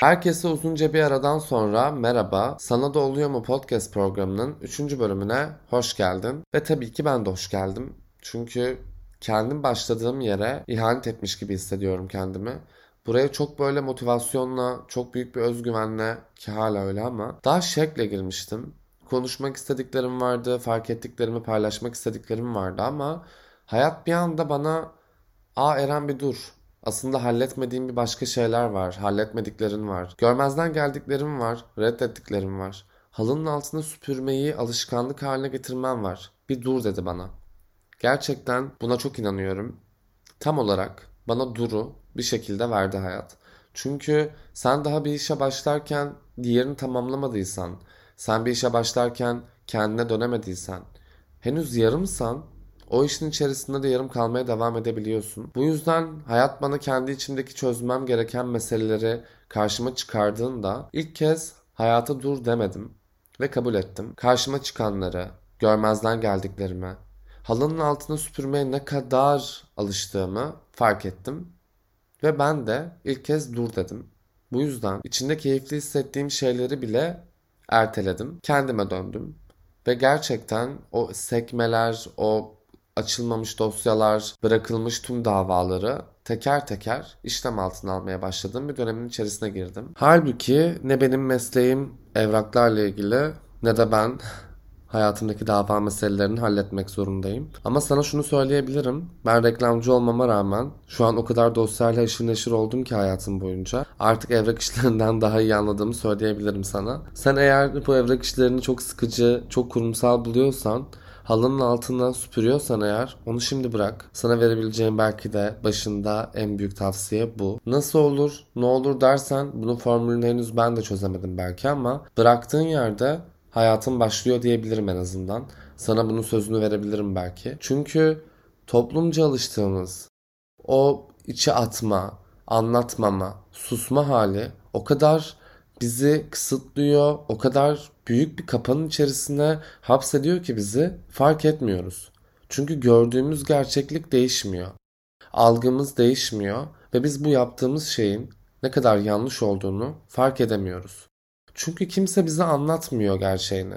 Herkese uzunca bir aradan sonra merhaba. Sana da oluyor mu podcast programının 3. bölümüne hoş geldin. Ve tabii ki ben de hoş geldim. Çünkü kendim başladığım yere ihanet etmiş gibi hissediyorum kendimi. Buraya çok böyle motivasyonla, çok büyük bir özgüvenle ki hala öyle ama daha şekle girmiştim. Konuşmak istediklerim vardı, fark ettiklerimi paylaşmak istediklerim vardı ama hayat bir anda bana "Aa Eren bir dur. Aslında halletmediğim bir başka şeyler var, halletmediklerin var. Görmezden geldiklerim var, reddettiklerim var. Halının altına süpürmeyi alışkanlık haline getirmem var. Bir dur dedi bana. Gerçekten buna çok inanıyorum. Tam olarak bana duru bir şekilde verdi hayat. Çünkü sen daha bir işe başlarken diğerini tamamlamadıysan, sen bir işe başlarken kendine dönemediysen, henüz yarımsan o işin içerisinde de yarım kalmaya devam edebiliyorsun. Bu yüzden hayat bana kendi içimdeki çözmem gereken meseleleri karşıma çıkardığında ilk kez hayata dur demedim ve kabul ettim. Karşıma çıkanları, görmezden geldiklerimi, halının altına süpürmeye ne kadar alıştığımı fark ettim. Ve ben de ilk kez dur dedim. Bu yüzden içinde keyifli hissettiğim şeyleri bile erteledim. Kendime döndüm. Ve gerçekten o sekmeler, o açılmamış dosyalar, bırakılmış tüm davaları teker teker işlem altına almaya başladığım bir dönemin içerisine girdim. Halbuki ne benim mesleğim evraklarla ilgili ne de ben hayatımdaki dava meselelerini halletmek zorundayım. Ama sana şunu söyleyebilirim. Ben reklamcı olmama rağmen şu an o kadar dosyayla aşırı neşir oldum ki hayatım boyunca. Artık evrak işlerinden daha iyi anladığımı söyleyebilirim sana. Sen eğer bu evrak işlerini çok sıkıcı, çok kurumsal buluyorsan halının altına süpürüyorsan eğer onu şimdi bırak. Sana verebileceğim belki de başında en büyük tavsiye bu. Nasıl olur, ne olur dersen bunun formülünü henüz ben de çözemedim belki ama bıraktığın yerde hayatın başlıyor diyebilirim en azından. Sana bunun sözünü verebilirim belki. Çünkü toplumca alıştığımız o içe atma, anlatmama, susma hali o kadar bizi kısıtlıyor, o kadar büyük bir kapanın içerisine hapsediyor ki bizi fark etmiyoruz. Çünkü gördüğümüz gerçeklik değişmiyor. Algımız değişmiyor ve biz bu yaptığımız şeyin ne kadar yanlış olduğunu fark edemiyoruz. Çünkü kimse bize anlatmıyor gerçeğini.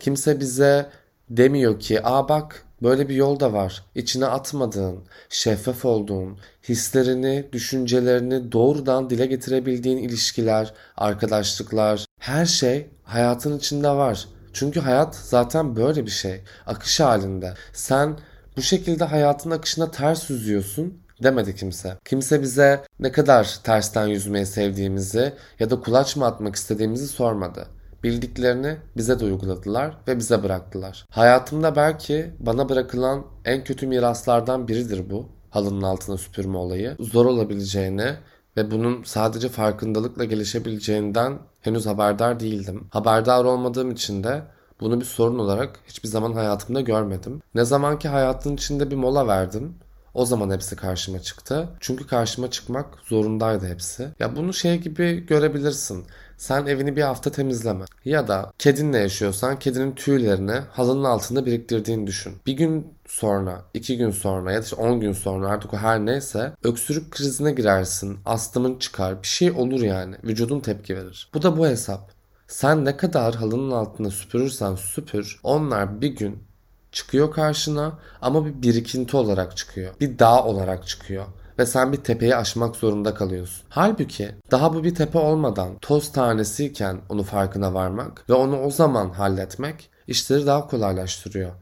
Kimse bize demiyor ki aa bak böyle bir yol da var. İçine atmadığın, şeffaf olduğun, hislerini, düşüncelerini doğrudan dile getirebildiğin ilişkiler, arkadaşlıklar, her şey hayatın içinde var. Çünkü hayat zaten böyle bir şey. Akış halinde. Sen bu şekilde hayatın akışına ters yüzüyorsun demedi kimse. Kimse bize ne kadar tersten yüzmeyi sevdiğimizi ya da kulaç mı atmak istediğimizi sormadı. Bildiklerini bize de uyguladılar ve bize bıraktılar. Hayatımda belki bana bırakılan en kötü miraslardan biridir bu. Halının altına süpürme olayı. Zor olabileceğini ve bunun sadece farkındalıkla gelişebileceğinden henüz haberdar değildim. Haberdar olmadığım için de bunu bir sorun olarak hiçbir zaman hayatımda görmedim. Ne zaman ki hayatın içinde bir mola verdim o zaman hepsi karşıma çıktı. Çünkü karşıma çıkmak zorundaydı hepsi. Ya bunu şey gibi görebilirsin. Sen evini bir hafta temizleme. Ya da kedinle yaşıyorsan kedinin tüylerini halının altında biriktirdiğini düşün. Bir gün sonra, iki gün sonra ya da işte on gün sonra artık o her neyse öksürük krizine girersin. Astımın çıkar. Bir şey olur yani. Vücudun tepki verir. Bu da bu hesap. Sen ne kadar halının altında süpürürsen süpür onlar bir gün çıkıyor karşına ama bir birikinti olarak çıkıyor. Bir dağ olarak çıkıyor ve sen bir tepeyi aşmak zorunda kalıyorsun. Halbuki daha bu bir tepe olmadan toz tanesiyken onu farkına varmak ve onu o zaman halletmek işleri daha kolaylaştırıyor.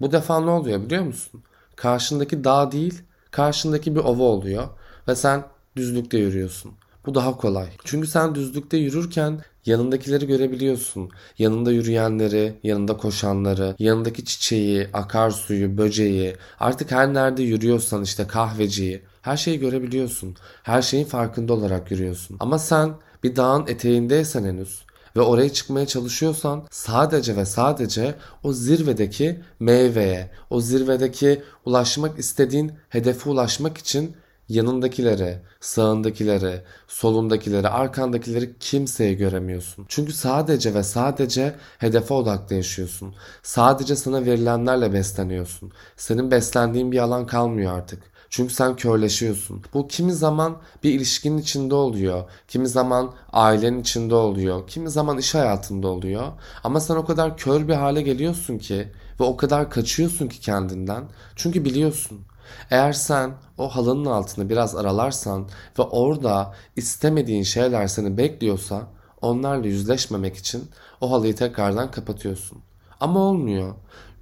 Bu defa ne oluyor biliyor musun? Karşındaki dağ değil, karşındaki bir ova oluyor ve sen düzlükte yürüyorsun. Bu daha kolay. Çünkü sen düzlükte yürürken yanındakileri görebiliyorsun. Yanında yürüyenleri, yanında koşanları, yanındaki çiçeği, akarsuyu, böceği, artık her nerede yürüyorsan işte kahveciyi, her şeyi görebiliyorsun. Her şeyin farkında olarak yürüyorsun. Ama sen bir dağın eteğindeysen henüz ve oraya çıkmaya çalışıyorsan sadece ve sadece o zirvedeki meyveye, o zirvedeki ulaşmak istediğin hedefe ulaşmak için yanındakileri, sağındakileri, solundakileri, arkandakileri kimseyi göremiyorsun. Çünkü sadece ve sadece hedefe odaklı yaşıyorsun. Sadece sana verilenlerle besleniyorsun. Senin beslendiğin bir alan kalmıyor artık. Çünkü sen körleşiyorsun. Bu kimi zaman bir ilişkinin içinde oluyor. Kimi zaman ailenin içinde oluyor. Kimi zaman iş hayatında oluyor. Ama sen o kadar kör bir hale geliyorsun ki ve o kadar kaçıyorsun ki kendinden. Çünkü biliyorsun. Eğer sen o halının altını biraz aralarsan ve orada istemediğin şeyler seni bekliyorsa onlarla yüzleşmemek için o halıyı tekrardan kapatıyorsun. Ama olmuyor.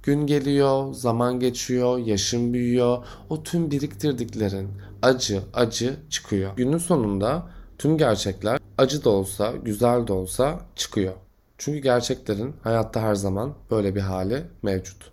Gün geliyor, zaman geçiyor, yaşın büyüyor. O tüm biriktirdiklerin acı acı çıkıyor. Günün sonunda tüm gerçekler acı da olsa, güzel de olsa çıkıyor. Çünkü gerçeklerin hayatta her zaman böyle bir hali mevcut.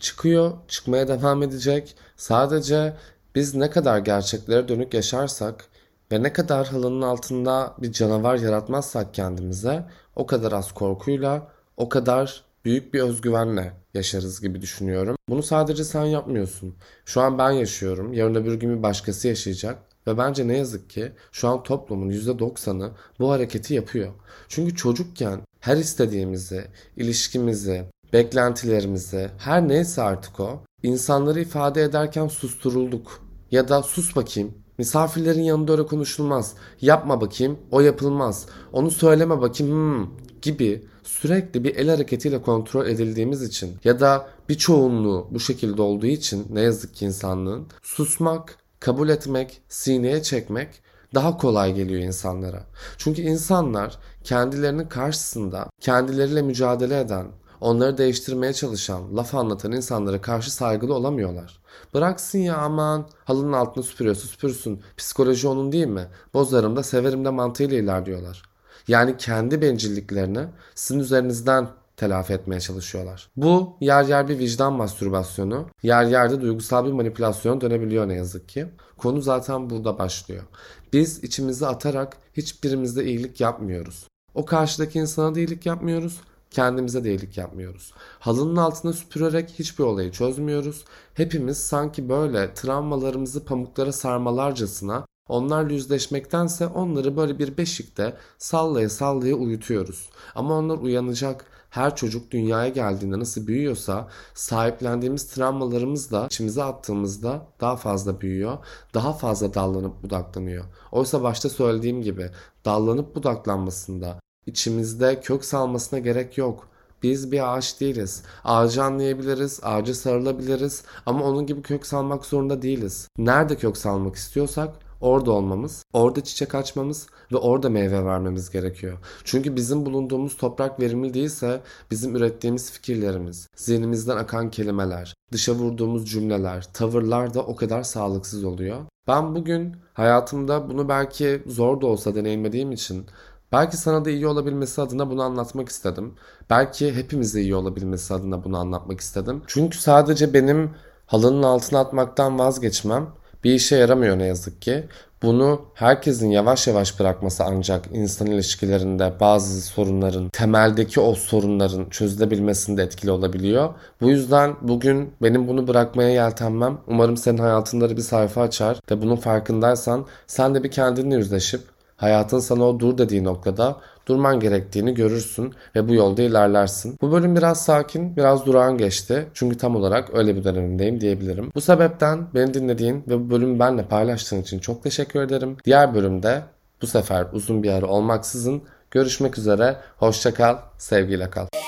Çıkıyor, çıkmaya devam edecek. Sadece biz ne kadar gerçeklere dönük yaşarsak ve ne kadar halının altında bir canavar yaratmazsak kendimize o kadar az korkuyla, o kadar büyük bir özgüvenle yaşarız gibi düşünüyorum. Bunu sadece sen yapmıyorsun. Şu an ben yaşıyorum. Yarın öbür gün bir başkası yaşayacak. Ve bence ne yazık ki şu an toplumun %90'ı bu hareketi yapıyor. Çünkü çocukken her istediğimizi, ilişkimizi, beklentilerimizi, her neyse artık o, insanları ifade ederken susturulduk. Ya da sus bakayım, misafirlerin yanında öyle konuşulmaz, yapma bakayım, o yapılmaz, onu söyleme bakayım hmm, gibi sürekli bir el hareketiyle kontrol edildiğimiz için ya da bir çoğunluğu bu şekilde olduğu için ne yazık ki insanlığın susmak, kabul etmek, sineye çekmek daha kolay geliyor insanlara. Çünkü insanlar kendilerinin karşısında kendileriyle mücadele eden, onları değiştirmeye çalışan, laf anlatan insanlara karşı saygılı olamıyorlar. Bıraksın ya aman halının altını süpürüyorsa süpürsün. Psikoloji onun değil mi? Bozarım da severim de mantığıyla ilerliyorlar. Yani kendi bencilliklerini sizin üzerinizden telafi etmeye çalışıyorlar. Bu yer yer bir vicdan mastürbasyonu, yer yerde duygusal bir manipülasyon dönebiliyor ne yazık ki. Konu zaten burada başlıyor. Biz içimizi atarak hiçbirimizde iyilik yapmıyoruz. O karşıdaki insana da iyilik yapmıyoruz, kendimize de iyilik yapmıyoruz. Halının altına süpürerek hiçbir olayı çözmüyoruz. Hepimiz sanki böyle travmalarımızı pamuklara sarmalarcasına Onlarla yüzleşmektense onları böyle bir beşikte sallaya sallaya uyutuyoruz. Ama onlar uyanacak. Her çocuk dünyaya geldiğinde nasıl büyüyorsa sahiplendiğimiz travmalarımızla içimize attığımızda daha fazla büyüyor. Daha fazla dallanıp budaklanıyor. Oysa başta söylediğim gibi dallanıp budaklanmasında içimizde kök salmasına gerek yok. Biz bir ağaç değiliz. Ağacı anlayabiliriz, ağacı sarılabiliriz ama onun gibi kök salmak zorunda değiliz. Nerede kök salmak istiyorsak orada olmamız, orada çiçek açmamız ve orada meyve vermemiz gerekiyor. Çünkü bizim bulunduğumuz toprak verimli değilse bizim ürettiğimiz fikirlerimiz, zihnimizden akan kelimeler, dışa vurduğumuz cümleler, tavırlar da o kadar sağlıksız oluyor. Ben bugün hayatımda bunu belki zor da olsa deneyimlediğim için Belki sana da iyi olabilmesi adına bunu anlatmak istedim. Belki hepimize iyi olabilmesi adına bunu anlatmak istedim. Çünkü sadece benim halının altına atmaktan vazgeçmem bir işe yaramıyor ne yazık ki. Bunu herkesin yavaş yavaş bırakması ancak insan ilişkilerinde bazı sorunların, temeldeki o sorunların çözülebilmesinde etkili olabiliyor. Bu yüzden bugün benim bunu bırakmaya yeltenmem umarım senin hayatında bir sayfa açar ve bunun farkındaysan sen de bir kendinle yüzleşip hayatın sana o dur dediği noktada durman gerektiğini görürsün ve bu yolda ilerlersin. Bu bölüm biraz sakin, biraz durağan geçti. Çünkü tam olarak öyle bir dönemimdeyim diyebilirim. Bu sebepten beni dinlediğin ve bu bölümü benimle paylaştığın için çok teşekkür ederim. Diğer bölümde bu sefer uzun bir ara olmaksızın görüşmek üzere. Hoşça kal, sevgiyle kal.